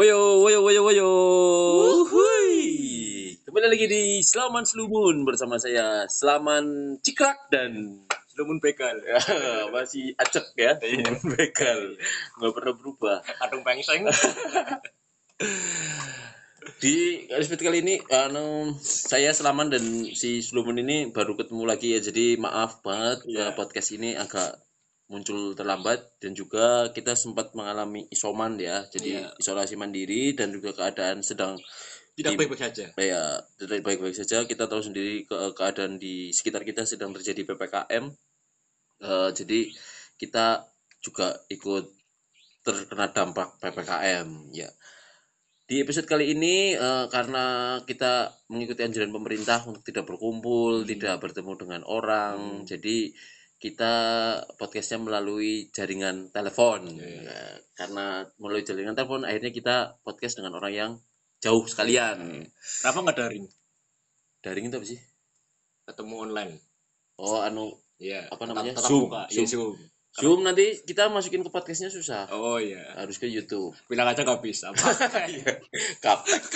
Woyo, woyo, woyo, woyo. Wuhui. Kembali lagi di Selaman Selumun bersama saya Selaman Cikrak dan Lumun bekal. masih acek ya, Selaman Bekal. Nggak pernah berubah. Adung pengseng. Di episode kali ini, anu, saya Selaman dan si Selumun ini baru ketemu lagi ya. Jadi maaf banget Iya. eh, podcast ini agak muncul terlambat dan juga kita sempat mengalami isoman ya. Jadi Iya. isolasi mandiri dan juga keadaan sedang Tidak baik-baik saja. ya tidak baik-baik saja kita tahu sendiri ke keadaan di sekitar kita sedang terjadi ppkm Eh, jadi kita juga ikut terkena dampak ppkm ya di episode kali ini eh, karena kita mengikuti anjuran pemerintah untuk tidak berkumpul Hmm. tidak bertemu dengan orang Hmm. jadi kita podcastnya melalui jaringan telepon Iya. Ya, karena melalui jaringan telepon akhirnya kita podcast dengan orang yang jauh sekalian Kenapa nggak daring? daring itu apa sih Ketemu online. oh anu Iya. Apa namanya? Zoom. muka. Iya, Zoom. Zoom. zoom nanti kita masukin ke podcastnya susah Oh iya. harus ke YouTube Bilang aja nggak bisa. kapek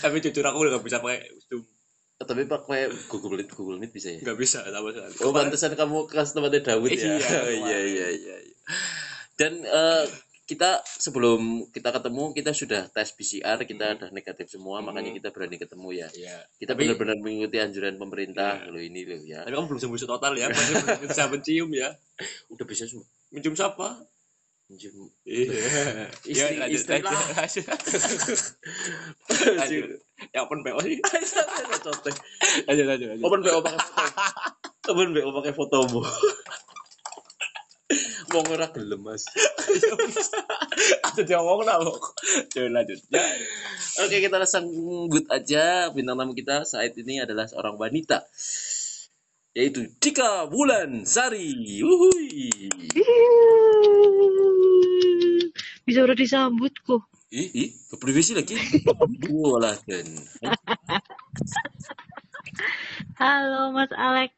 Tapi jujur aku nggak bisa pakai Zoom. Tapi pakai Google Meet Google Meet bisa ya Nggak bisa sama sekali. oh pantesan kamu ke tempatnya Dawud ya Iya, iya iya iya iya dan eh, kita sebelum kita ketemu kita sudah tes PCR kita udah negatif semua Hmm. makanya kita berani ketemu ya Iya. kita benar-benar mengikuti anjuran pemerintah Iya. lo ini lo ya Tapi kamu belum sembuh total ya. Masih bisa mencium ya. udah bisa semua Mencium siapa? Mencium Iya. Istri- lanjut, istri lanjut, lah. lanjut. Lanjut. Ya open PO sih. Lanjut lanjut lanjut. Open BO pakai foto. Open BO pakai fotomu. Mau ngerah gelem mas. Ada dia ngomong apa? Coba lanjut. Ya. Oke kita sambut aja bintang tamu kita saat ini adalah seorang wanita yaitu Dika Bulan Sari. Wuhui. Bisa udah disambut kok. Ih, ih, keprivasi lagi. Bola kan. Halo Mas Alek.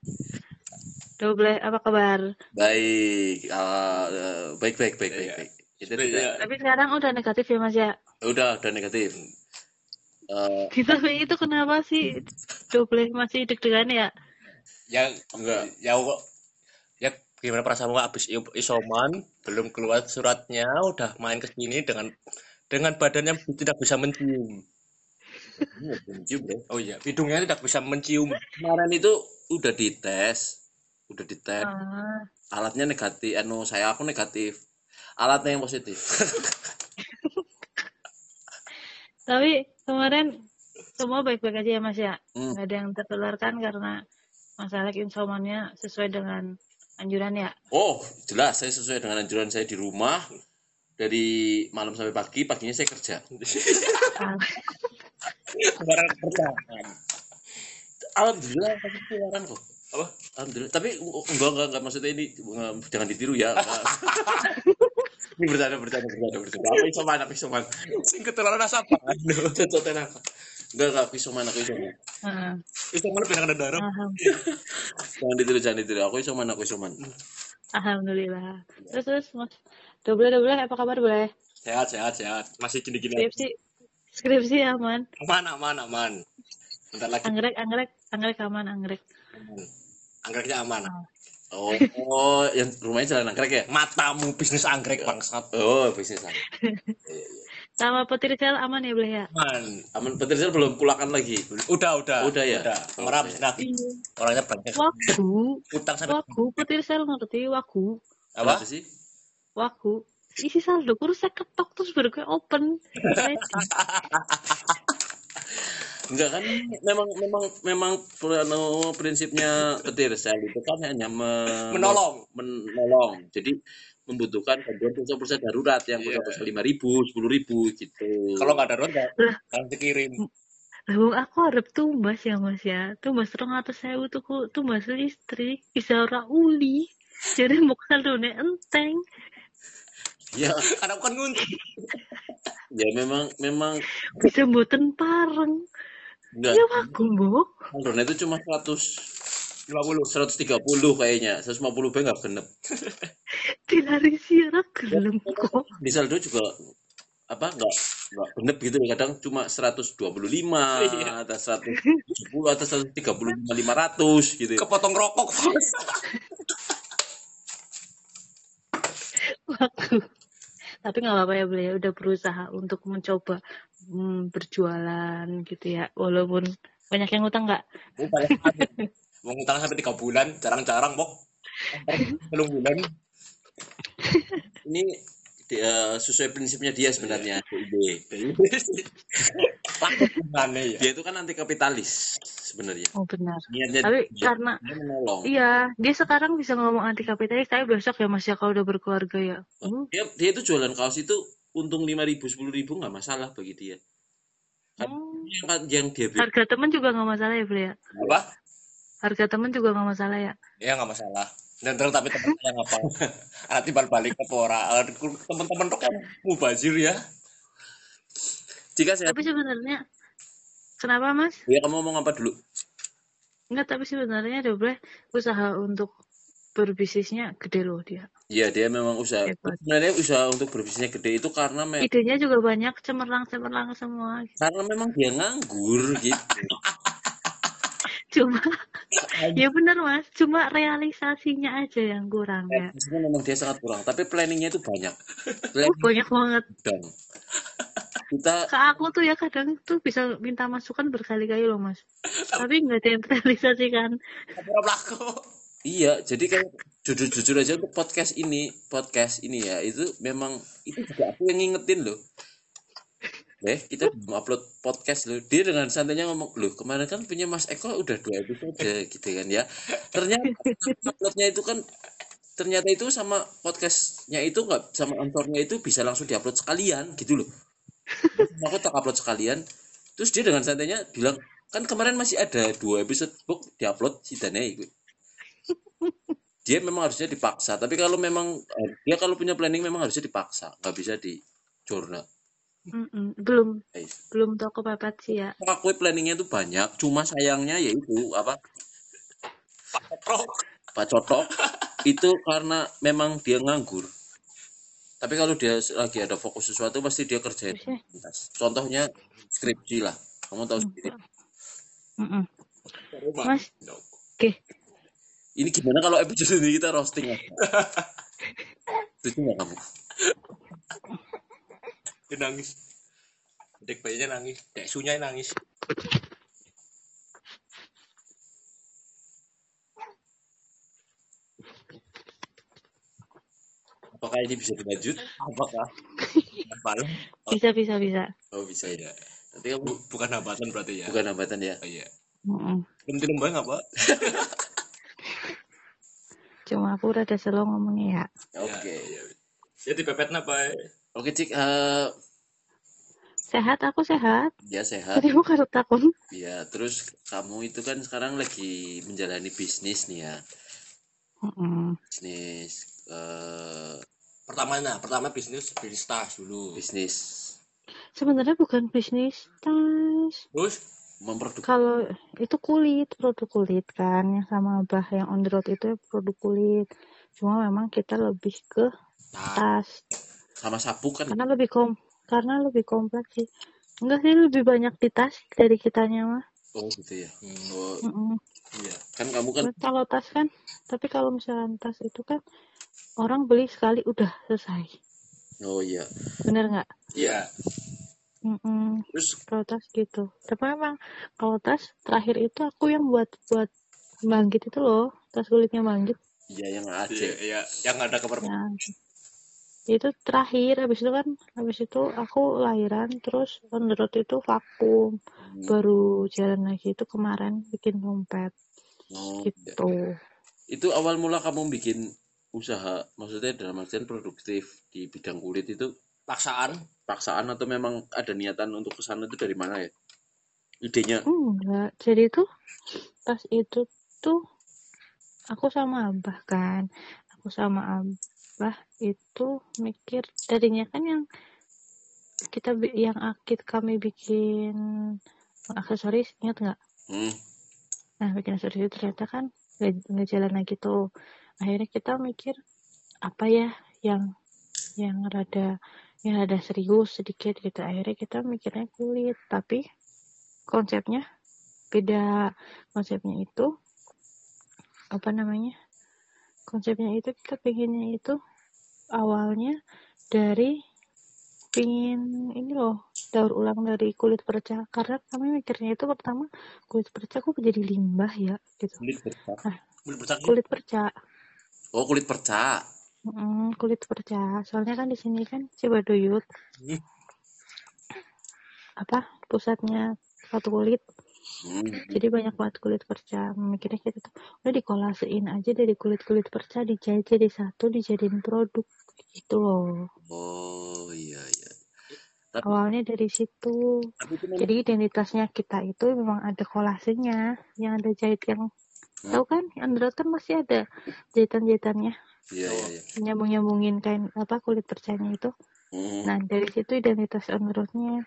Double apa kabar? Baik, eh, baik, baik, baik, baik, baik. Kita tidak, Tapi sekarang udah negatif ya Mas ya. udah, udah negatif. Eh, Tapi itu kenapa sih double masih deg-degan ya? Ya Enggak. Ya kok ya gimana perasaanmu habis i- isoman belum keluar suratnya udah main ke sini dengan dengan badannya tidak bisa mencium. bro. Oh iya, hidungnya tidak bisa mencium. Kemarin itu udah dites, udah dites. Ah, Alatnya negatif, anu saya aku negatif. Alatnya yang positif. tapi kemarin semua baik-baik aja ya Mas ya. Hmm. Nggak ada yang tertularkan karena Mas Alek insomannya sesuai dengan anjuran ya. Oh, jelas saya sesuai dengan anjuran saya di rumah dari malam sampai pagi, paginya saya kerja. Barang pertahanan. Alhamdulillah saya keluaran kok. Apa? Alhamdulillah. Tapi enggak enggak enggak maksudnya ini enggak, jangan ditiru ya. ini bercanda bercanda bercanda bercanda. Aku isoman, aku isoman. Sing ketularan asap. Cocok tenan. Enggak enggak aku isoman, aku isoman. Itu mana pindah ke darah. Jangan ditiru, jangan ditiru. Aku isoman, aku isoman. Alhamdulillah. Terus terus Mas. Double double apa kabar boleh? Sehat, sehat, sehat. Masih gini-gini. Skripsi skripsi aman. Aman, aman, aman. Bentar lagi Anggrek anggrek anggrek aman anggrek. aman. Anggreknya aman. Oh, oh, yang rumahnya jalan anggrek ya? Matamu bisnis anggrek bangsat. Oh, bisnis aman. Sama petir sel aman ya boleh ya? Aman. Aman petir saya belum kulakan lagi. Udah, udah. Udah ya? Udah. Oh, udah. bisnis lagi. Orangnya banyak. Wagu, Utang sampai wagu petir sel ngerti wagu, apa? Apa sih? Wagu. Isi saldo kurus saya ketok terus baru gue open. Enggak kan memang memang memang anu, prinsipnya petir sel itu kan hanya me- Menolong. menolong. Jadi membutuhkan bantuan pulsa-pulsa darurat yang Iya. pulsa-pulsa lima ribu, sepuluh ribu gitu. Kalau nggak ada roda, Lah. kan dikirim. Lah wong aku harap tumbas ya mas ya. Tumbas rong atas sewu tuh tumbas listrik. Bisa ora uli. Jadi mau saldone enteng. Ya, Karena aku kan ngunci. ya memang memang Bisa mboten pareng. enggak. Ya wagu mbok. Drone itu cuma 100 50. 130 kayaknya, 150 B enggak genep. Dilari sira gelem kok. Di saldo juga apa enggak enggak genep gitu loh. kadang cuma 125 Iya. atau 170 atau 135 500 gitu Kepotong rokok, Bos. Tapi nggak apa-apa ya beliau udah berusaha untuk mencoba hmm, berjualan gitu ya walaupun banyak yang utang nggak Mau banget. Mau ngutang sampai tiga bulan, jarang-jarang, Bok. Belum bulan. ini dia, sesuai prinsipnya dia sebenarnya DIB. Takut ya? dia itu kan anti kapitalis sebenarnya oh benar niatnya tapi dia, karena dia menolong iya dia sekarang bisa ngomong anti kapitalis tapi besok ya mas ya kalau udah berkeluarga ya Hmm, dia dia itu jualan kaos itu untung 5000 10000 nggak masalah bagi dia Kan hmm. yang, yang dia bilang harga temen juga nggak masalah ya beliau Apa? harga temen juga nggak masalah ya Ya nggak masalah. Dan terus tapi teman saya ngapa? Nanti balik ke pora. Teman-teman tuh kan mubazir ya. Jika saya tapi sebenarnya kenapa mas ya kamu ngomong apa dulu Enggak, tapi sebenarnya Dobre usaha untuk berbisnisnya gede loh dia. Iya dia memang usaha Hebat. sebenarnya usaha untuk berbisnisnya gede itu karena me- Idenya juga banyak, cemerlang-cemerlang semua. karena memang dia nganggur gitu Cuma, ya benar mas, cuma realisasinya aja yang kurang ya. Memang dia sangat kurang tapi planningnya itu banyak Oh, banyak banget. dong kita Ke aku tuh ya kadang tuh bisa minta masukan berkali-kali loh mas. Tapi nggak ada yang terrealisasikan. Pura pelaku. iya jadi kayak jujur-jujur aja untuk podcast ini podcast ini ya itu memang itu juga aku yang ngingetin loh deh kita belum upload podcast loh dia dengan santainya ngomong loh kemarin kan punya Mas Eko udah dua episode gitu kan ya ternyata uploadnya itu kan ternyata itu sama podcastnya itu nggak sama anchornya itu bisa langsung diupload sekalian gitu loh aku tak upload sekalian. Terus dia dengan santainya bilang kan kemarin masih ada dua episode book diupload si Dane itu dia memang harusnya dipaksa tapi kalau memang eh, dia kalau punya planning memang harusnya dipaksa nggak bisa di jurnal belum, guys belum tahu kepepet sih ya. aku planningnya itu banyak cuma sayangnya yaitu apa? Rok. Pak Cotok itu karena memang dia nganggur tapi kalau dia lagi ada fokus sesuatu pasti dia kerjain Bisa. tuntas. contohnya skripsi lah kamu tahu sendiri Mm-mm. Rumah. Mas, No. oke. ini gimana kalau episode ini kita roasting aja setuju nggak kamu Dia nangis. Dek bayinya nangis. Dek sunya nangis. Apakah ini bisa dilanjut Apakah? Hambatan? Bisa, bisa, bisa. oh bisa ya nanti kamu Bu- Bukan hambatan berarti ya? bukan hambatan ya Oh, iya. Mm-mm. Berhenti nembang apa? Cuma aku udah selo ngomongnya ya. oke Ya, ya dipepet apa? oke cik eh, Sehat, aku sehat. ya sehat Tadi aku kartu takun. ya terus kamu itu kan sekarang lagi menjalani bisnis nih ya Mm-mm. bisnis eh, Pertamanya, pertama bisnis bisnis tas dulu. bisnis Sebenarnya bukan bisnis tas. Terus memproduksi Kalau itu kulit, produk kulit kan, yang sama bah yang on the road itu produk kulit. Cuma memang kita lebih ke tas. tas, sama sabuk kan karena lebih kom, karena lebih kompleks sih. Enggak sih lebih banyak di tas dari kitanya mah. oh gitu ya Hmm, oh Mm-mm. iya. kan kamu kan Kalau tas kan, tapi kalau misalkan tas itu kan orang beli sekali udah selesai. oh iya Bener nggak? Iya. Mm-mm. terus Kalau tas gitu. Tapi memang kalau tas terakhir itu aku yang buat buat bangkit itu loh, tas kulitnya bangkit. iya yang Iya, Aceh iya. Yang ada kabar Ya, itu terakhir habis itu kan habis itu aku lahiran terus on the road itu vakum Hmm, baru jalan lagi itu kemarin bikin dompet oh, iya. gitu itu awal mula kamu bikin usaha maksudnya dalam artian produktif di bidang kulit itu paksaan. paksaan atau memang ada niatan untuk ke sana itu dari mana ya? Idenya? Enggak jadi tuh pas itu tuh aku sama abah kan. Aku sama abah itu mikir tadinya kan yang kita yang akid kami bikin aksesoris ingat nggak? Hmm, Nah, bikin aksesoris itu ternyata kan nggak nggak jalan lagi tuh. Akhirnya kita mikir apa ya yang yang rada yang rada serius sedikit gitu. Akhirnya kita mikirnya kulit. Tapi konsepnya beda. Konsepnya itu apa namanya konsepnya itu kita pengennya itu awalnya dari pingin ini loh daur ulang dari kulit perca. Karena kami mikirnya itu pertama kulit perca kok jadi limbah ya gitu. Kulit perca. Nah Kulit perca. kulit perca oh kulit perca. Mm, kulit perca. Soalnya kan di sini kan Cibaduyut Hmm. apa? Pusatnya sepatu kulit. Hmm. jadi banyak banget kulit perca. Mikirnya kita tuh udah dikolasein aja dari kulit kulit perca dijahit jadi satu dijadiin produk. Gitu loh. Oh iya iya. Tapi awalnya dari situ. Tapi itu jadi identitasnya kita itu memang ada kolasenya yang ada jahit yang. Tahu kan Android kan masih ada jahitan-jahitannya. Iya iya iya. Nyambung-nyambungin kain apa kulit percanya itu. Hmm. nah dari situ identitas Androidnya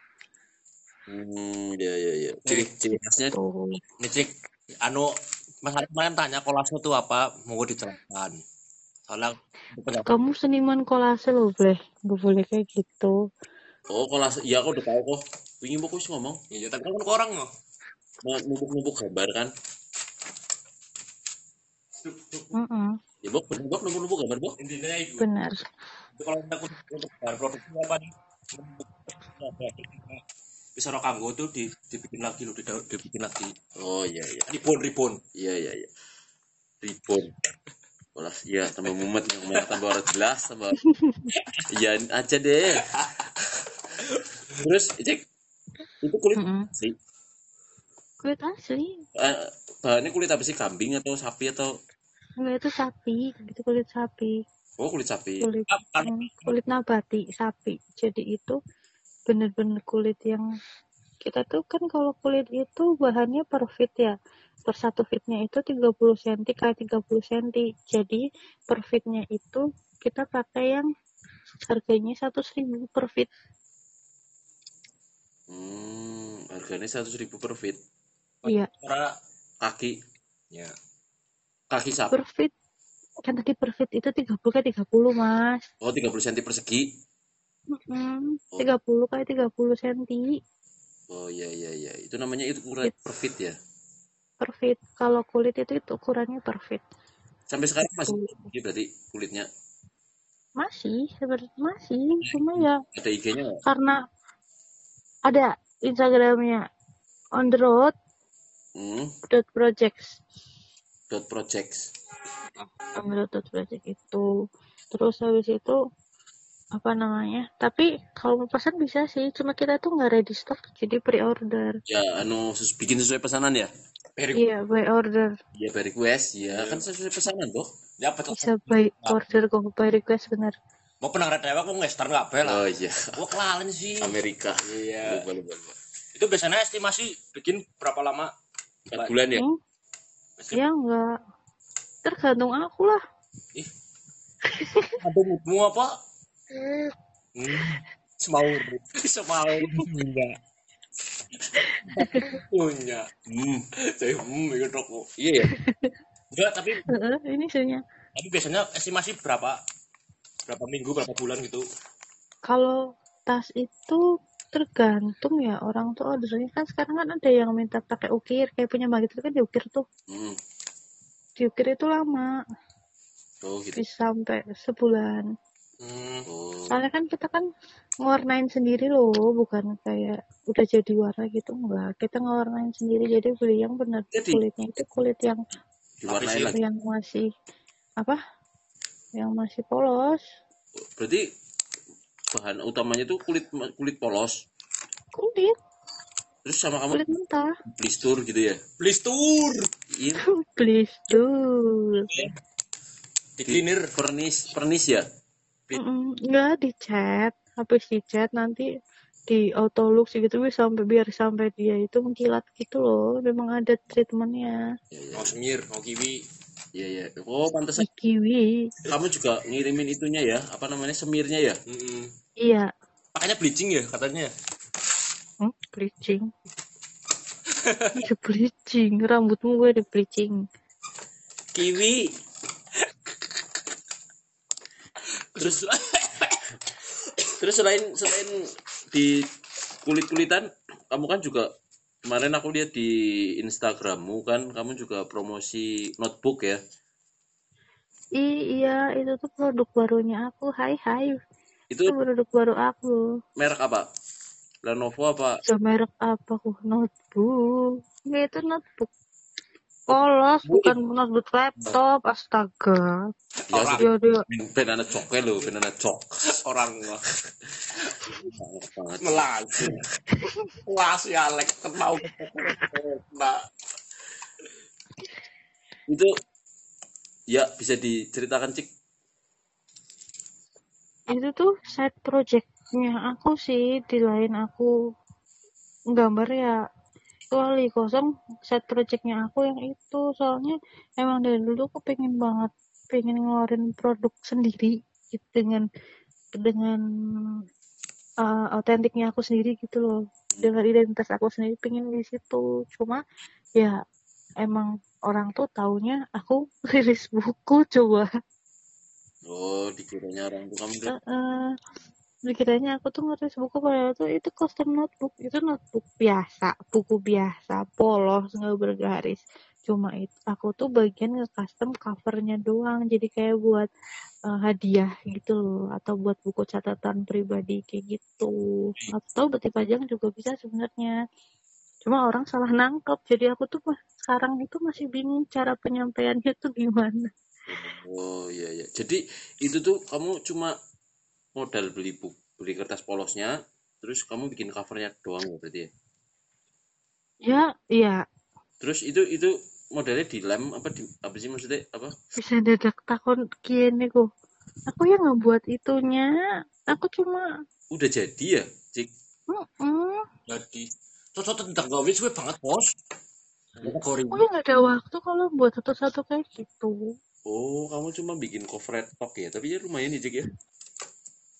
hmm iya iya iya. Ciri ciri khasnya tuh Nih, Cik. anu Mas Arif kemarin tanya kolase itu apa? Mau dijelaskan soalnya kamu seniman kolase loh boleh nggak boleh kayak gitu. Oh kalau iya aku udah tahu kok. Wingi mau sih ngomong. Iya tapi kan orang loh. Mau numpuk-numpuk gambar kan Ya bok bener bok. Numpuk-numpuk gambar bok. Intinya itu. Benar kalau kita untuk untuk bahan produksi apa nih? Bisa rok kanggo tuh di, dibikin lagi loh didaur dibikin lagi. Oh iya iya. Ribon ribon. Iya iya iya. Ribon. Olah, iya tambah mumet yang mana tambah orang jelas tambah iya aja deh. Terus cek. Itu kulit Mm-mm. sih kulit asli. Eh, bahannya kulit apa sih? Kambing atau sapi atau enggak itu sapi. Itu kulit sapi. Oh kulit sapi. Kulit kan mm, kulit nabati sapi. Jadi itu bener-bener kulit yang kita tuh kan kalau kulit itu bahannya per feet ya. Per satu feetnya itu 30 cm kali 30 cm jadi per feetnya itu kita pakai yang harganya 100.000 per feet hmm harganya seratus ribu per feet iya. Kaki. Ya kaki sapi per feet kan tadi per feet itu 30 kali 30 mas. Oh 30 cm persegi Mm-mm, Oh. 30 kali 30 cm oh iya iya iya. Itu namanya itu ukuran per feet ya? Per feet kalau kulit itu, itu ukurannya per feet sampai sekarang masih Tuh. persegi berarti kulitnya? Masih sebenarnya masih. Cuma ya ada IG-nya karena ada Instagramnya on the road hmm. dot projects dot projects. Road dot project itu. Terus habis itu apa namanya tapi kalau mau pesan bisa sih cuma kita tuh nggak ready stock jadi pre-order. Ya anu sus- bikin sesuai pesanan ya? Very iya by order. Ya by request ya kan sesuai pesanan toh. Ya betul bisa by order kok by request bener. Mau penang dewa aku ngester nggak bela oh iya. Gua kelalen sih. Amerika. Iya. lupa lupa lupa itu biasanya estimasi bikin berapa lama? Empat bulan ya? Hmm, ya enggak. Tergantung aku lah. Ih. Ada moodmu apa? Hmm. semau semau punya punya. Hmm. Saya hmm itu rokok iya ya. Enggak tapi ini sebenarnya. Tapi biasanya estimasi berapa? Berapa minggu berapa bulan gitu? Kalau tas itu tergantung ya orang tuh ordernya kan sekarang kan ada yang minta pakai ukir kayak punya Magit itu kan diukir tuh. Hmm. diukir itu lama. Oh gitu. Bisa sampai sebulan. Hmm. oh. Soalnya kan kita kan ngewarnain sendiri loh bukan kayak udah jadi warna gitu enggak. Kita ngewarnain sendiri jadi beli yang benar Jadi? kulitnya itu kulit yang yang masih apa? Yang masih polos. Berarti bahan utamanya tuh kulit kulit polos. Kulit. Terus sama kamu? Kulit mentah. Blistur gitu ya? Please tour iya. Please tuh di cleaner. Pernis pernis ya? Enggak dicat, habis dicat nanti di autolux gitu bisa sampai biar sampai dia itu mengkilat gitu loh. Memang ada treatmentnya. iya iya. Mau semir mau kiwi iya iya oh pantesan Kiwi. kamu juga ngirimin itunya ya apa namanya semirnya ya Mm-mm. Iya. makanya bleaching ya katanya Hmm, bleaching. Iya bleaching, rambutmu gue di bleaching. kiwi terus terus selain selain di kulit kulitan kamu kan juga kemarin aku lihat di Instagrammu kan kamu juga promosi notebook ya? I- iya itu tuh produk barunya aku. Hai hai. Itu itu produk baru aku. merek apa? Lenovo apa? So merek apa aku? Notebook. Ya itu notebook polos bukan notebook laptop astaga. Ya Orang. ya dia ben anak cok ya lo ben anak cok. Orang melaju kelas ya Alex mau nah itu ya bisa diceritakan cik? Itu tuh side projectnya aku sih di lain aku gambar ya kecuali kosong side projectnya aku yang itu. Soalnya emang dari dulu aku pengen banget pengen ngeluarin produk sendiri gitu dengan dengan uh, autentiknya aku sendiri gitu loh. Dengan identitas aku sendiri pengen di situ. Cuma ya emang orang tuh taunya aku rilis buku coba. Oh dikiranya orang tuh. Kamu. Dikiranya aku tuh ngeris buku padahal tuh itu custom notebook. Itu notebook biasa buku biasa polos nggak bergaris. Cuma itu aku tuh bagian nge custom covernya doang. Jadi kayak buat eh, hadiah gitu loh. Atau buat buku catatan pribadi kayak gitu. Atau batik pajang juga bisa sebenarnya. Cuma orang salah nangkep. Jadi aku tuh sekarang itu masih bingung cara penyampaiannya tuh gimana. Oh iya iya. Jadi itu tuh kamu cuma modal beli buku beli kertas polosnya terus kamu bikin covernya doang ya berarti ya? Ya iya. Terus itu itu modelnya di lem apa di apa sih maksudnya apa? Bisa dadak takon gini kok aku yang ngebuat itunya. Aku cuma udah jadi ya cik? Mm jadi. Cocok tentang gawe suwe banget bos. Aku nggak ada waktu kalau buat satu-satu kayak gitu. Oh kamu cuma bikin cover top ya? Tapi ya lumayan nih cik ya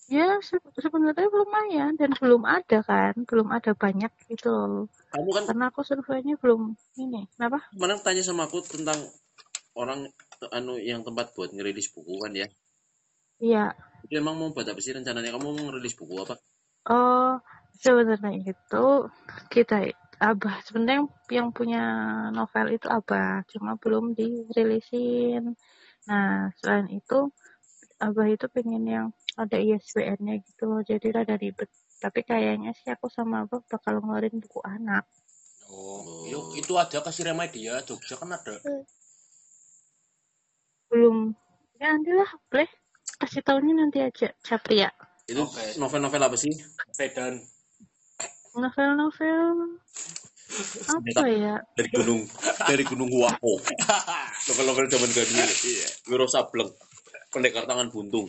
ya se- sebenarnya lumayan dan belum ada kan belum ada banyak gitu loh. Kamu kan karena aku surveinya belum ini kenapa? Kemarin tanya sama aku tentang orang anu yang tempat buat ngerilis buku kan ya? Iya. Itu emang mau buat apa sih rencananya? Kamu mau ngerilis buku apa? Oh sebenarnya itu kita abah sebenarnya yang punya novel itu abah cuma belum dirilisin. Nah selain itu abah itu pengen yang ada ISBN-nya gitu loh jadi rada ribet. Tapi kayaknya sih aku sama abah bakal ngeluarin buku anak. Oh yuk itu ada kasih Remedia Jogja kan ada. Belum. Ya nanti lah boleh. Kasih taunya nanti aja Capria itu Oke. novel-novel apa sih? Medan novel-novel apa ya? Dari gunung dari gunung Wako novel-novel zaman dulu iya. Wiro Sableng pendekar tangan buntung.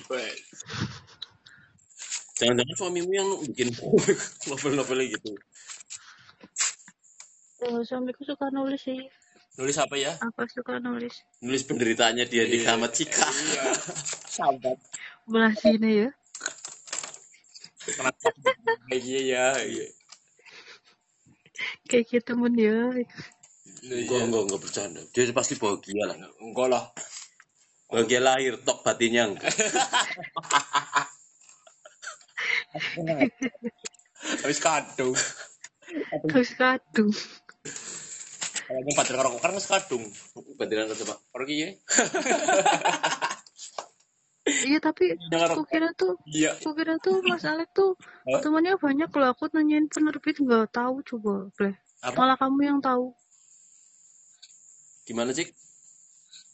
Jangan-jangan suamimu yang bikin novel-novel gitu. Oh, suamiku suka nulis sih. Nulis apa ya? Apa suka nulis. Nulis penderitaannya dia di Iya. Kamat Cika. iya. Sambat belah sini ya. Kenapa iya ya? Iya. Kayak gitu temen ya. Enggak enggak enggak bercanda. Dia pasti bahagia lah. Enggak lah bahagia lahir tok batinnya enggak habis kadung. Terus kadung. Kalau mau pacar karo kan wis kadung. Batinan coba. Pergi ya iya tapi aku kira tuh iya. aku kira tuh Mas Alek tuh temannya banyak loh. Aku nanyain penerbit nggak tahu coba. Boleh malah kamu yang tahu. Gimana cik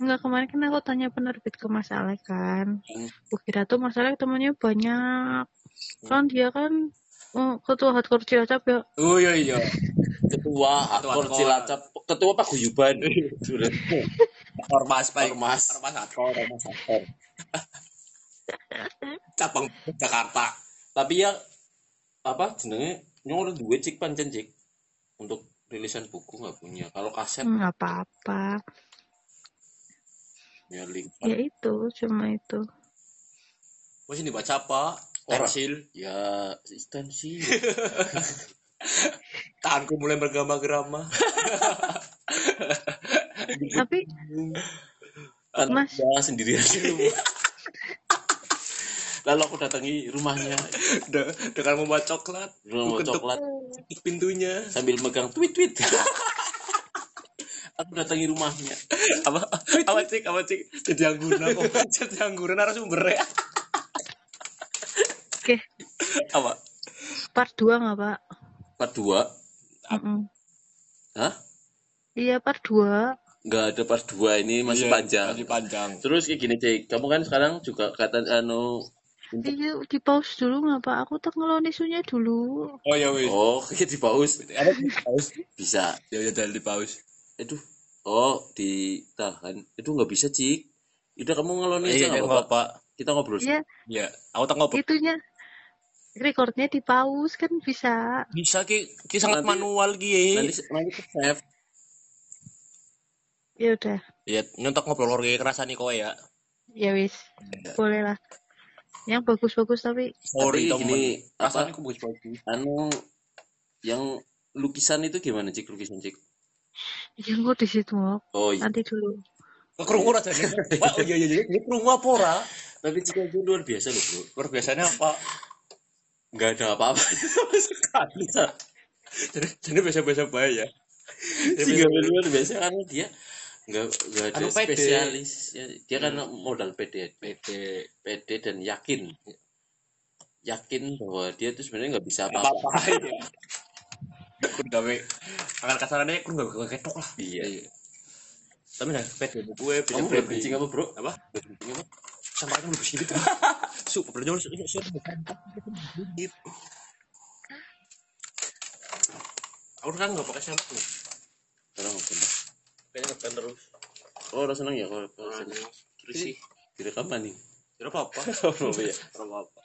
Enggak kemarin kan aku tanya penerbit ke Mas Alek kan. Hmm. aku kira tuh Mas Alek temannya banyak. Kan dia kan oh, ketua hardcore Cilacap ya. Oh iya iya. Ketua hardcore Cilacap. Ketua paguyuban sudah ormas baik Ormas. ormas hardcore ormas hardcore. Cabang Jakarta. Tapi ya apa jenenge nyuruh duit cik pancen cik. Untuk rilisan buku nggak punya. Kalau kaset Hmm, nggak apa-apa ya link ya itu cuma itu. Wes ini baca apa? Pensil. ya instansi Tanganku mulai bergama-gerama. tapi Mas. anda sendiri aja lu lalu aku datangi rumahnya. De- dengan membawa coklat. Rumah Ketuk coklat. pintunya. Sambil megang tweet tweet aku datangi rumahnya. Apa? Apa cik? Apa cik? Jadi angguran kok jadi harus sumber ya? Oke, apa? Part 2 nggak, Pak? part dua? Mm-mm. hah? Iya, part 2. nggak ada part dua ini masih Iya, panjang. masih panjang. Terus kayak gini cek kamu kan sekarang juga kata anu Iya, di pause dulu nggak, Pak? Aku tak ngelon isunya dulu. oh ya wis. Oh kayak di paus ada di paus bisa. Ya ya dari di paus itu oh ditahan. Itu nggak bisa cik. Udah kamu ngeloni aja iya nggak apa-apa apa kita ngobrol Iya, iya aku tak ngobrol. Itunya. Recordnya di pause kan bisa. bisa ki. Ki sangat Nanti- manual ki. nanti nanti ke save. Ya udah, ya nyontok ngobrol lagi kerasa nih kowe ya. Ya wis. Boleh lah. Yang bagus-bagus tapi sorry Tapi gini, rasanya apa- aku bagus bagus anu yang lukisan itu gimana cik? Lukisan cik yang kok di situ oh iya. Nanti dulu. kerungu aja nih Wah, oh iya iya iya. Ini kerungu apa ora? Tapi cik itu luar biasa loh bro. Luar biasanya apa nggak ada apa-apa. Sekali jadi jadi biasa biasa baik ya Cik nggak luar biasa karena dia nggak nggak ada Anu spesialis. Ya, dia kan modal pede pede pede dan yakin. Yakin bahwa dia tuh sebenarnya nggak bisa apa apa-apa. apa ya kun gawe akan kasarannya kun gawe gawe ketok lah. Iya. Tapi nah pede gue bisa kamu pede berbincang apa bro? apa? Berbincang apa? Sama kan lebih sedikit sup belum nyuruh nyuruh nyuruh gitu aku kan nggak pakai shampoo sekarang nggak seneng kayaknya ngeban terus. Oh udah seneng ya kalau kalau seneng risih direkam nih tidak apa apa oh iya tidak apa apa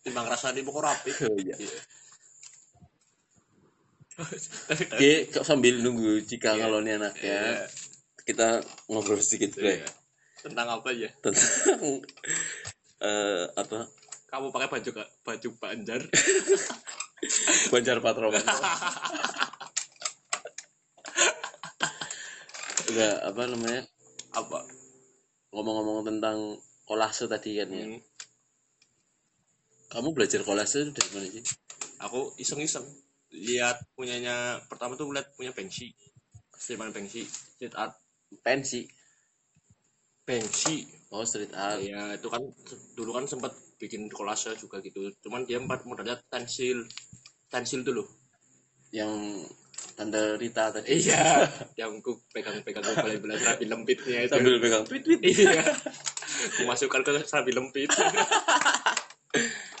timbang rasa di pokok rapi oh iya Oke, kok sambil nunggu jika kalau ini anaknya Iya. kita ngobrol sedikit bro Iya. tentang apa ya tentang eh apa? Kamu pakai baju baju banjar. Banjar Patroman enggak apa namanya? Apa? Ngomong-ngomong tentang kolase tadi kan ya. Hmm, kamu belajar kolase dari mana sih? Aku iseng-iseng lihat punyanya pertama tuh lihat punya Banksy Seniman Banksy street art pensi Banksy oh street art. Ya itu kan dulu kan sempat bikin kolase juga gitu. Cuman dia empat modalnya tensil. Tensil loh yang tante Rita tadi. Iya yang ku pegang-pegang gue boleh belas rapi lempitnya itu. Sambil pegang. Tweet tweet. Iya. Dimasukkan ke serabi lempit.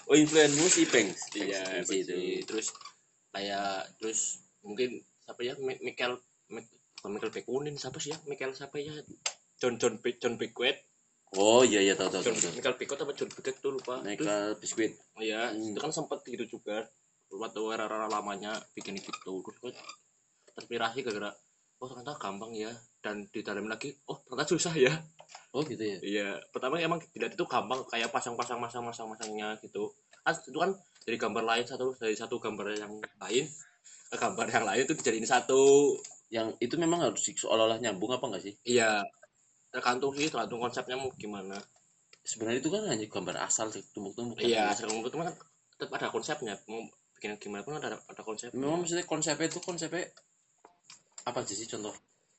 Oh influenmu si Pengs iya Pengs itu. Terus kayak terus mungkin siapa ya Mi- Michael Mi- bukan Michael Pekunin siapa sih ya? Michael siapa ya? John John John Pickett oh iya iya tahu tahu John tahu Michael Pickett apa John Pickett tuh lupa. Terus Michael Biskuit Iya, Hmm. itu kan sempat gitu juga. Waktu era-era lamanya bikin gitu. Terus gue terinspirasi gara-gara oh ternyata gampang ya dan di dalam lagi oh ternyata susah ya. Oh gitu ya? Iya pertama emang dilihat itu gampang kayak pasang-pasang masang-masang masangnya gitu. Kan itu kan dari gambar lain satu dari satu gambar yang lain ke gambar yang lain itu dijadiin satu. Yang itu memang harus seolah-olah nyambung apa enggak sih? Iya. Tergantung sih tergantung konsepnya mau gimana. Sebenarnya itu kan hanya gambar asal sih tumpuk-tumpuk iya sekarang menurut kan tetap ada konsepnya. Mau bikin gimana pun ada ada konsep memang maksudnya konsepnya itu konsepnya apa aja sih contoh?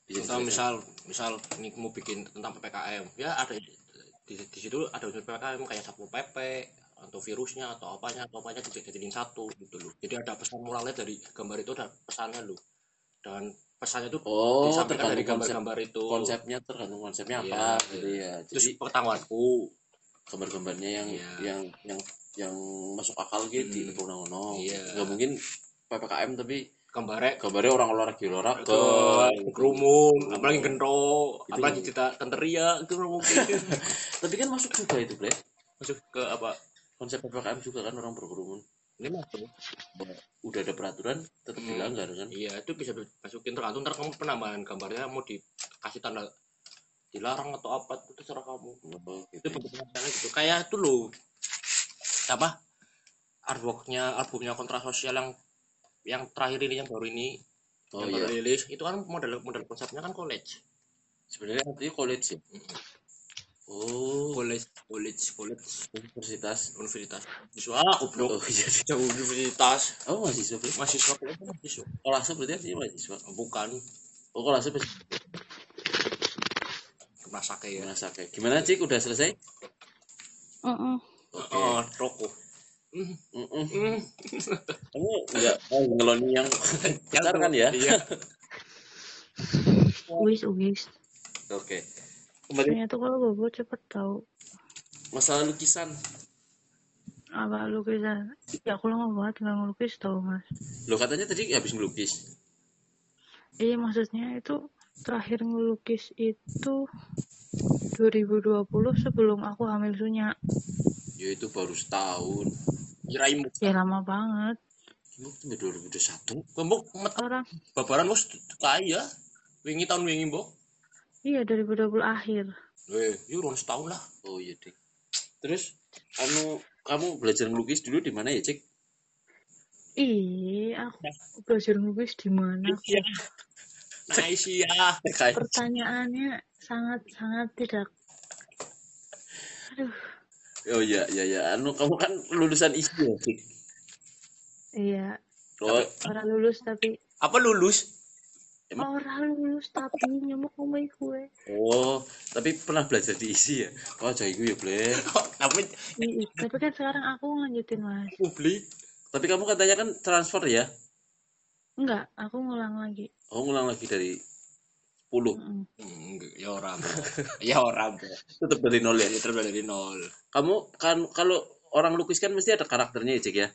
Bisa Contoh misal misal ini mau bikin tentang ppkm ya ada di, di situ ada unsur ppkm kayak satpol pp atau virusnya atau apanya atau apanya dijadiin satu gitu loh. Jadi ada pesan moralnya dari gambar itu ada pesannya loh. Dan pesannya itu oh disampaikan dari gambar-gambar itu. konsepnya tergantung konsepnya Iya, apa iya. gitu ya. Terus jadi pengetahuanku. gambar-gambarnya yang Iya. yang yang yang masuk akal gitu Hmm. di ngono Iya. nggak mungkin ppkm tapi gambarnya gambarnya orang olahraga olahraga ke kerumun apalagi gento Itu apalagi kita tenteria itu nggak mungkin tapi kan masuk juga itu bre. Masuk ke apa konsep ppkm juga kan orang berkerumun ini masuk udah ada peraturan tetap Hmm. dilanggar kan Iya, itu bisa dimasukin tergantung ntar kamu penambahan gambarnya mau dikasih tanda dilarang atau apa itu terserah kamu. Oh, gitu. Itu gitu. Kayak itu loh. Apa? Artworknya albumnya kontra sosial yang yang terakhir ini yang baru ini oh yang iya baru rilis itu kan model model konsepnya kan college. sebenarnya artinya college ya. Oh. College college college universitas universitas. Mahasiswa ah goblok oh iya universitas. Oh mahasiswa berarti mahasiswa itu mahasiswa? Kolase berarti artinya mahasiswa? Bukan. Oh kolase masake ya. Merasa kayak gimana cik? Udah selesai? Mm-mm. oke oh rokok. Hmm, Mm-mm. hmm. kamu nggak mau ngeloni yang besar kan ya? iya. Wis wis. oke kembali. Ternyata kalau bobo cepet tahu masalah lukisan. Apa lukisan. Ya aku lama banget nggak ngelukis tau mas. lo katanya tadi habis ngelukis. Iya maksudnya itu terakhir ngelukis itu 2020 sebelum aku hamil sunya. ya itu baru setahun. Kiraimu Ya lama banget. Kamu sampai 2021 Mbok Orang babaran wis kaya wingi tahun wingi mbok iya 2020 akhir. eh yuk urun setahun lah. Oh iya dek terus kamu kamu belajar ngelukis dulu di mana ya cik? Ih, aku belajar ngelukis di mana? Iya. Aisyah Pertanyaannya sangat sangat tidak. Aduh, oh iya iya iya. Anu kamu kan lulusan isi ya cik? Iya. Oh. Orang lulus tapi apa lulus orang lulus tapi nyamuk ngomong gue. oh tapi pernah belajar di isi ya oh jadi gue ya boleh tapi tapi kan sekarang aku ngelanjutin mas. publik tapi kamu katanya kan transfer ya Enggak, aku ngulang lagi. oh ngulang lagi dari 10 Mm-mm. Hmm, ya orang ya orang tetap dari nol ya ya terus dari nol kamu kan kalau orang lukis kan mesti ada karakternya ya cik ya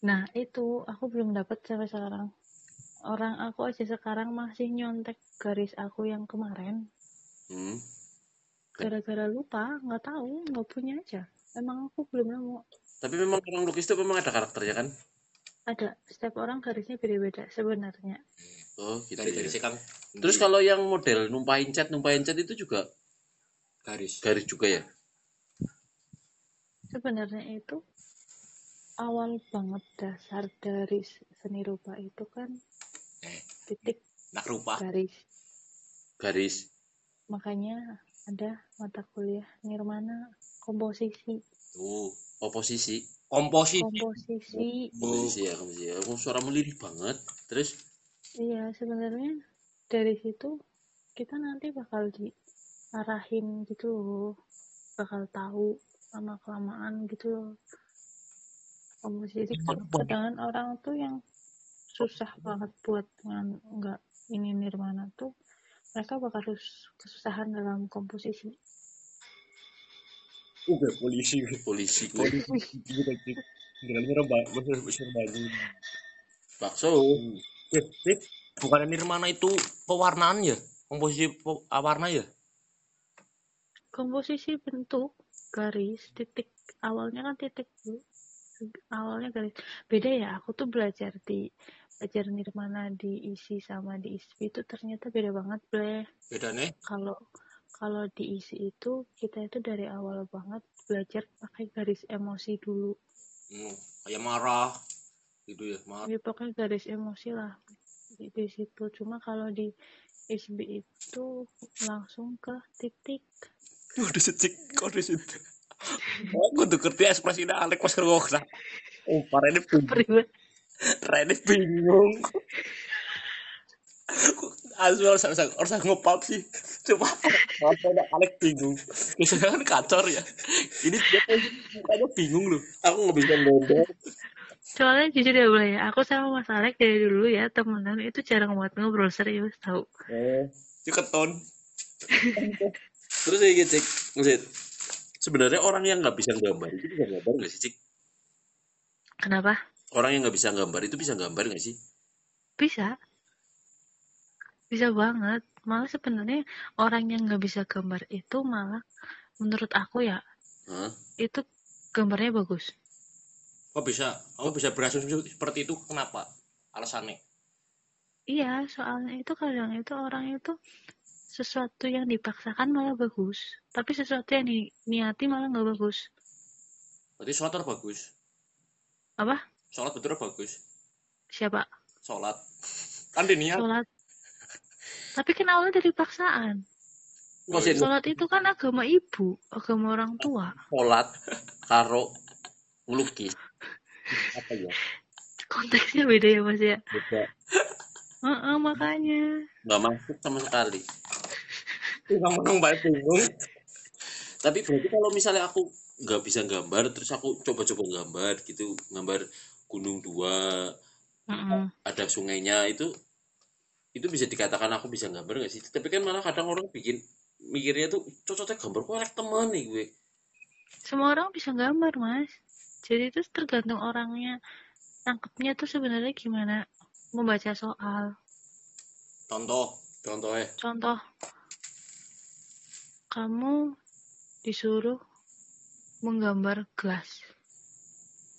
Nah itu aku belum dapat sampai sekarang. Orang aku aja sekarang masih nyontek garis aku yang kemarin. hmm. Gara-gara lupa, nggak tahu, nggak punya aja. Emang aku belum nemu. tapi memang orang lukis itu memang ada karakternya kan Ada, setiap orang garisnya beda-beda sebenarnya. oh gitu dari ya. dari kan terus kalau yang model numpain cat numpain cat itu juga garis garis juga ya Sebenarnya itu awal banget dasar dari seni rupa itu kan titik nak rupa garis. garis Makanya ada mata kuliah nirmana komposisi. tuh oposisi komposisi Komposisi. komposisi ya komposisi ya oh, suara lirik banget terus Iya, sebenarnya dari situ kita nanti bakal diarahin gitu loh. Bakal tahu lama kelamaan gitu loh. Komposisi kan kadang orang tuh yang susah banget buat dengan nggak ini nirmana tuh mereka bakal harus kesusahan dalam komposisi. Oke, polisi. Polisi gue. Polisi. Dengan serba baju bakso. Eh, eh, bukan nirmana itu pewarnaan ya? Komposisi pe- warna ya? Komposisi bentuk garis titik. Awalnya kan titik awalnya garis. Beda ya aku tuh belajar di belajar nirmana di isi sama di ISP itu ternyata beda banget bleh beda nih? Kalau kalau di isi itu kita itu dari awal banget belajar pakai garis emosi dulu. Hmm, kayak marah gitu ya marah. Ya pokoknya garis emosi lah di, di situ. Cuma kalau di ISB itu langsung ke titik. Udah secik kode situ? Aku tuh ngerti ekspresi Alek pas kerja oh para ini. Peribad. Rene bingung. Asu harus harus harus ngepap sih. Cuma apa ada Alek bingung. Biasanya kan kacor ya. Ini dia tuh mukanya bingung loh. Aku nggak bisa ngomong. Soalnya jujur ya boleh ya aku sama Mas Alek dari dulu ya temenan itu jarang banget ngobrol serius tahu eh. Itu keton. Terus gitu cik Maksud, sebenarnya orang yang nggak bisa gambar itu bisa gambar nggak sih cik? Kenapa orang yang nggak bisa gambar itu bisa gambar nggak sih? Bisa. Bisa banget. Malah sebenarnya orang yang nggak bisa gambar itu malah menurut aku ya Hah? itu gambarnya bagus. Kok bisa? Kamu bisa berasumsi seperti itu kenapa? Alasannya? Iya soalnya itu kadang itu orang itu sesuatu yang dipaksakan malah bagus. Tapi sesuatu yang diniati malah nggak bagus. Berarti harus bagus. Apa sholat betul bagus? Siapa? Sholat. Kan diniat sholat. Tapi kan awalnya dari paksaan. Masih Sholat itu kan agama ibu, agama orang tua. sholat karo ngelukis. Apa ya? Konteksnya beda ya mas ya. beda. Heeh, makanya. nggak masuk sama sekali. Menang banget bingung. tapi berarti kalau misalnya aku nggak bisa gambar terus aku coba-coba gambar gitu gambar gunung dua Heeh. ada sungainya itu itu bisa dikatakan aku bisa gambar nggak sih tapi kan malah kadang orang bikin mikirnya tuh cocoknya gambar kok elek teman nih gue Semua orang bisa gambar mas. Jadi itu tergantung orangnya. Tangkapnya tuh sebenarnya gimana membaca soal. Contoh, contohnya Contoh, kamu disuruh menggambar gelas.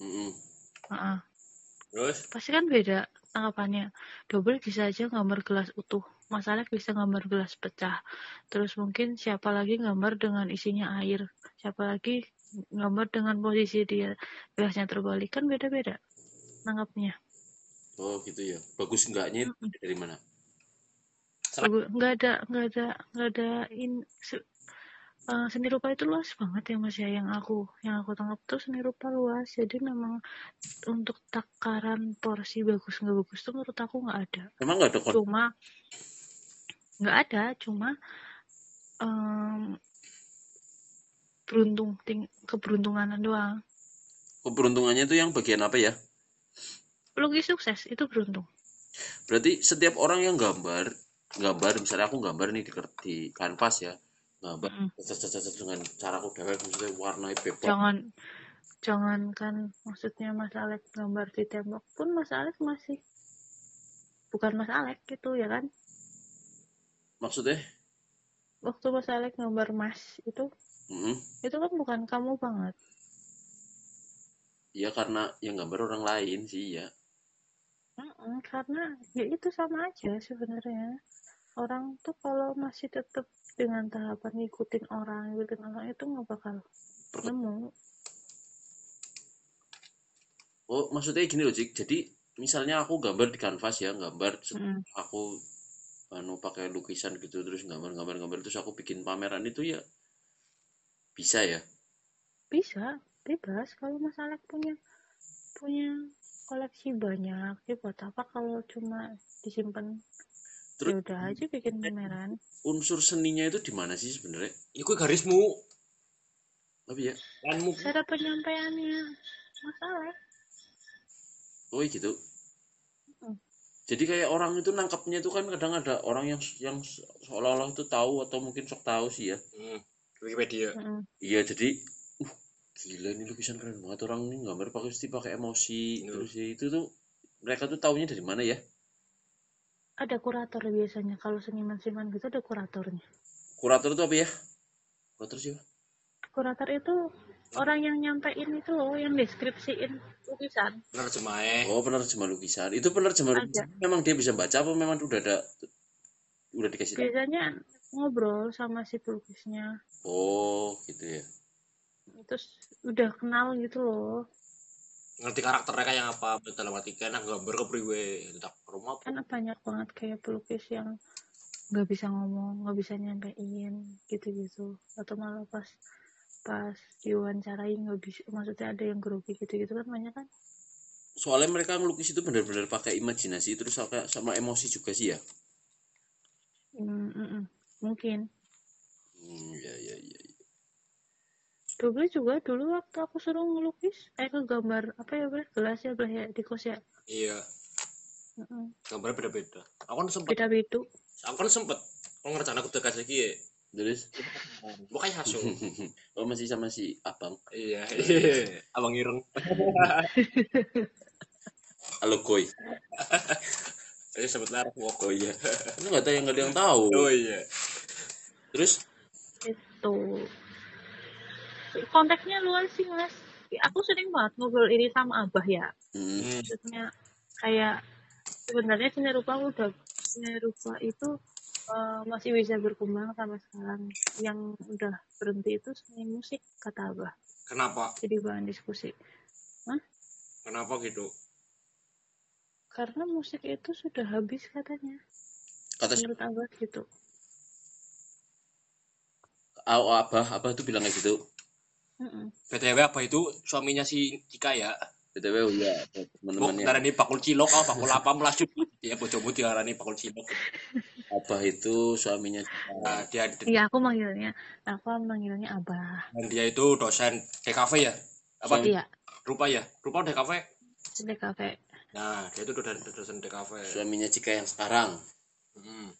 Mm-mm. Heeh. terus Pasti kan beda tanggapannya. Double bisa aja gambar gelas utuh. Masalah bisa gambar gelas pecah. Terus mungkin siapa lagi gambar dengan isinya air. Siapa lagi gambar dengan posisi dia gelasnya terbalik. Kan beda-beda nanggapnya. oh gitu ya bagus enggaknya dari mana Bagus. Nggak ada, nggak ada, nggak ada in, eh, seni rupa itu luas banget ya mas ya. Yang aku yang aku tangkap tuh seni rupa luas. Jadi memang untuk takaran porsi bagus nggak bagus tuh menurut aku nggak ada. Emang nggak ada kon cuma nggak ada. Cuma em, beruntung ting keberuntungan doang. Keberuntungannya itu yang bagian apa ya? Pelukis sukses itu beruntung. Berarti setiap orang yang gambar gambar misalnya aku gambar nih di, di kanvas ya gambar Mm. cet- cet- dengan cara aku dewek maksudnya warnanya bebas jangan jangankan maksudnya Mas Alek gambar di tembok pun Mas Alek masih bukan Mas Alek gitu ya kan? Maksudnya? Waktu Mas Alek gambar Mas itu mm itu kan bukan kamu banget. Ya karena yang gambar orang lain sih ya Mm-mm, karena ya itu sama aja sebenarnya orang tuh kalau masih tetap dengan tahapan ngikutin orang ngikutin orang itu nggak bakal nemu. Oh maksudnya gini loh Cik. Jadi misalnya aku gambar di kanvas ya gambar Mm. aku anu pakai lukisan gitu terus gambar gambar gambar terus aku bikin pameran itu ya bisa ya? Bisa bebas. Kalau Mas Alek punya punya koleksi banyak ya buat apa kalau cuma disimpan Terus- ya udah aja bikin pameran. unsur seninya itu di mana sih sebenarnya? Iku garismu, tapi ya. Lanmu. cara penyampaiannya. Mas Alek oh gitu. Mm. jadi kayak orang itu nangkapnya itu kan kadang ada orang yang yang se- seolah-olah itu tahu atau mungkin sok tahu sih ya. Hmm, Wikipedia. Mm-mm. iya jadi uh gila ini lukisan keren banget. Orang ini gambar pakai pasti pakai emosi. Iya. terus ya itu tuh mereka tuh taunya dari mana ya ada kurator biasanya. Kalau seniman-seniman gitu ada kuratornya. Kurator itu apa ya? Kurator siapa? Kurator itu orang yang nyampein itu loh yang deskripsiin lukisan. Penerjemahnya. oh penerjemah lukisan. Itu penerjemah lukisan memang dia bisa baca apa memang udah ada udah dikasih tahu? biasanya ngobrol sama si pelukisnya. Oh gitu ya. Terus udah kenal gitu loh Ngerti karakternya kayak apa, dalam arti kan gambar ke priwe, tak rumah kan banyak banget kayak pelukis yang nggak bisa ngomong nggak bisa nyampein gitu-gitu. Atau malah pas pas diwawancarai nggak bisa maksudnya ada yang grogi gitu-gitu kan banyak kan? Soalnya mereka ngelukis itu benar-benar pakai imajinasi terus sama, sama emosi juga sih ya? Mm, mm, mm. mungkin. Ya ya ya. Dulu juga dulu waktu aku suruh ngelukis eh ke gambar apa ya bener gelas ya belah ya di kos ya Iya, Mm-mm. gambarnya beda-beda. Aku kan sempet, beda beda aku kan sempet. Aku ngerjain aku tegas lagi ya. terus Bukannya hasil. oh masih sama si abang iya. Abang Ireng. halo koi Saya sempet laras woko. oh iya itu nggak tahu yang nggak ada yang tahu Oh iya. terus itu konteksnya luas sih mas. Aku sering banget ngobrol ini sama abah ya. Hmm, maksudnya kayak sebenarnya seni rupa udah seni rupa itu eh, masih bisa berkembang sampai sekarang. Yang udah berhenti itu seni musik kata abah. Kenapa? jadi bahan diskusi. Kenapa gitu? karena musik itu sudah habis katanya. Kata si- menurut abah gitu. Oh, abah abah tuh bilang kayak gitu Btw apa itu? Suaminya si Cika ya? Btw oh iya Mau teman-temannya darani bakul cilok oh bakul apa melasut ya bojomu diarani bakul cilok. Abah itu suaminya nah, dia Iya aku manggilnya, aku manggilnya abah. dan dia itu dosen DKV ya? Apa? Iya, rupa ya? Rupa DKV di kafe. nah dia itu dosen dosen DKV suaminya Cika yang sekarang. Hmm.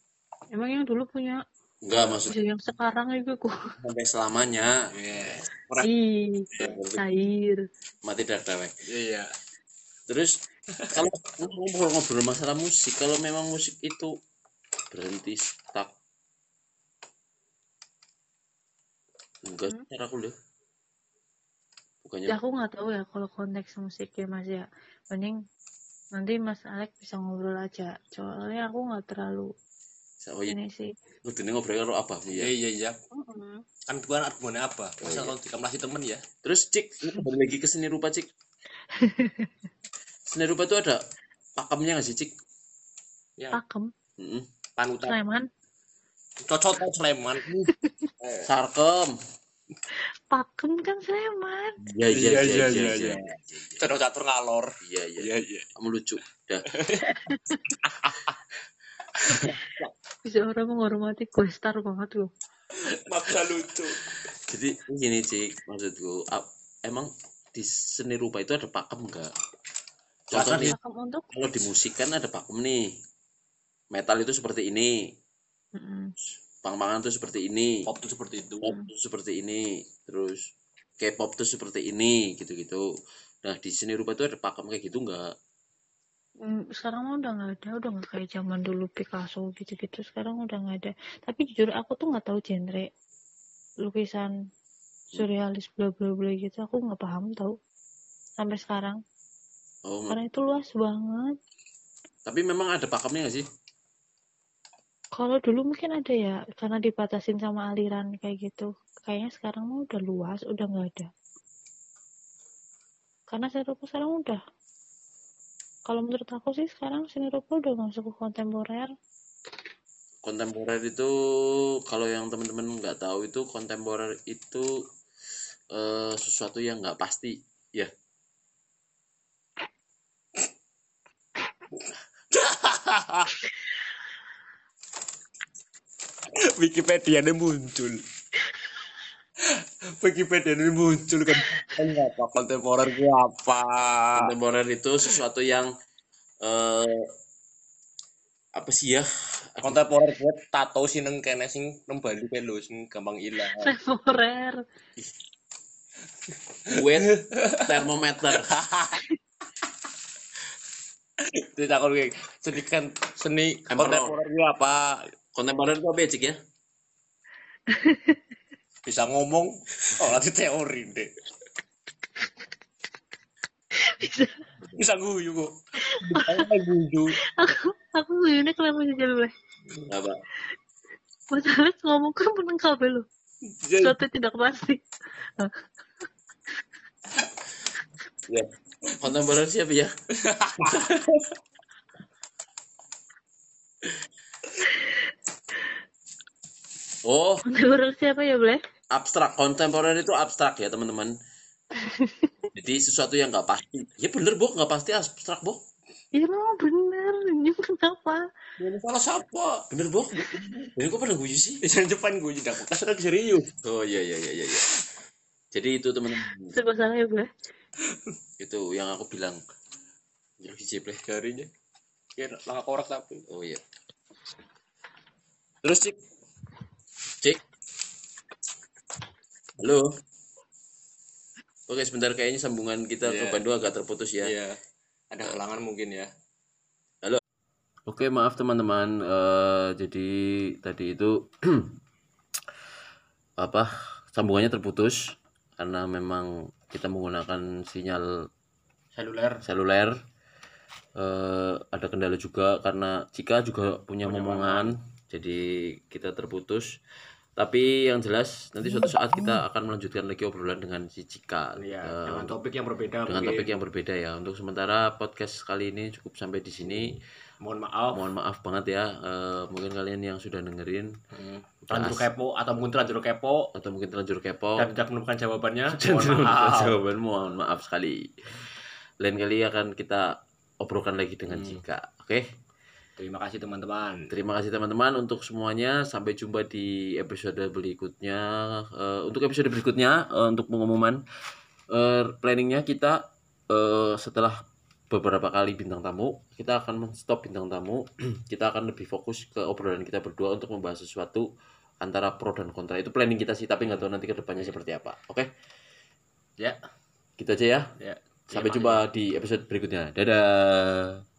Emang yang dulu punya, enggak maksud yang sekarang juga kok. sampai selamanya Yes. Ih, cair. mati dar dewek Iya. terus kalau ngobrol-ngobrol masalah musik kalau memang musik itu berhenti stuck enggak Hmm? cara aku deh bukannya Ya aku nggak tahu ya kalau konteks musiknya mas ya. Mending nanti Mas Alek bisa ngobrol aja. Soalnya aku nggak terlalu oh iya ini sih. kudu ngobrol karo apa Iya ya iya iya. Mm-mm. Kan itu kan argumennya apa? Masa iya. kalau dikasih temen ya? terus cik kembali lagi ke seni rupa cik seni rupa itu ada pakemnya nggak sih cik Ya. Pakem, Mm-mm. Panutan. Sleman, Cocok tau Sleman. sarkem pakem kan Sleman. iya iya Iya, iya iya, iya iya, iya Cocok catur ngalor. iya iya Iya iya. kamu lucu dah Bisa orang menghormati Star banget loh. Maksa lucu. jadi gini cik maksudku emang di seni rupa itu ada pakem nggak? Contoh nih Pakem untuk? kalau di musik kan ada pakem nih. Metal itu seperti ini. Mm-mm. pang-pangan tuh seperti ini. Pop tuh seperti itu. pop tuh seperti ini. Terus K-pop tuh seperti ini gitu-gitu. Nah di seni rupa itu ada pakem kayak gitu nggak? Mm, sekarang mah udah nggak ada udah nggak kayak zaman dulu Picasso gitu-gitu sekarang udah nggak ada. Tapi jujur aku tuh nggak tahu genre lukisan surrealis bla bla bla gitu aku nggak paham tau sampai sekarang. Oh karena itu luas banget. Tapi memang ada pakemnya nggak sih? Kalau dulu mungkin ada ya karena dibatasin sama aliran kayak gitu. Kayaknya sekarang mah udah luas udah nggak ada. Karena rupa sekarang udah kalau menurut aku sih sekarang seni rupa udah masuk ke kontemporer kontemporer itu kalau yang teman-teman nggak tahu itu kontemporer itu eh, sesuatu yang nggak pasti ya Wikipedia ini muncul. Wikipedia ini muncul kan. Apa kontemporer itu apa? kontemporer itu sesuatu yang eh apa sih ya Kontemporer gue tato sih neng kene sing nang Bali lho sing gampang ilang. temporer weight termometer Tidak kalau kayak seni kan seni kontemporer itu apa? kontemporer itu apa ya cik ya Bisa ngomong, oh nanti teori deh. bisa. Bisa guyu kok. Bisa guyu. aku aku guyonnya kenapa sih jadi boleh apa? Mas Alex ngomong kan menang kabel loh Jadi suatu tidak pasti. Ya. Kontemporer siapa ya oh. Menurut siapa ya boleh abstrak. Kontemporer itu abstrak ya teman-teman. Jadi sesuatu yang nggak pasti. Ya bener bok nggak pasti abstrak bok ya memang bener. Ini kenapa Ini salah siapa? bener bok ini kok pada guyu sih? Bisa depan gue tidakkas lagi serius. oh iya iya iya iya iya. jadi itu teman-teman. Serba salah ya boleh itu yang aku bilang. Ya hiji pleh Jarinya. Ya. Langkah korak tapi. oh iya. Terus cik halo oke sebentar kayaknya sambungan kita ke Iya. Bandung agak terputus ya Iya. Ada kelangan mungkin ya. Oke, maaf teman-teman. Eh, jadi tadi itu apa sambungannya terputus karena memang kita menggunakan sinyal Seluler. seluler. Eh, ada kendala juga karena Cika juga punya Punya momongan, jadi kita terputus. Tapi yang jelas nanti suatu saat kita akan melanjutkan lagi obrolan dengan si Cika. Iya, Eh, dengan topik yang berbeda dengan mungkin. topik yang berbeda ya. Untuk sementara podcast kali ini cukup sampai di sini. Mohon maaf. Mohon maaf banget ya. Eh, mungkin kalian yang sudah dengerin Hmm, terlanjur kepo atau mungkin terlanjur kepo. Atau mungkin terlanjur kepo. Dan tidak menemukan jawabannya Oh. mohon maaf. jawaban mohon maaf sekali. Lain kali akan kita obrolkan lagi dengan Hmm. Cika oke terima kasih teman-teman Terima kasih teman-teman untuk semuanya. Sampai jumpa di episode berikutnya. Eh, untuk episode berikutnya, eh, untuk pengumuman eh, planningnya kita eh, setelah beberapa kali bintang tamu, kita akan men-stop bintang tamu. kita akan lebih fokus ke obrolan kita berdua untuk membahas sesuatu antara pro dan kontra. Itu planning kita sih, tapi nggak tahu nanti ke depannya seperti apa. Oke, ya gitu aja ya. ya Sampai kasih. jumpa di episode berikutnya. Dadah.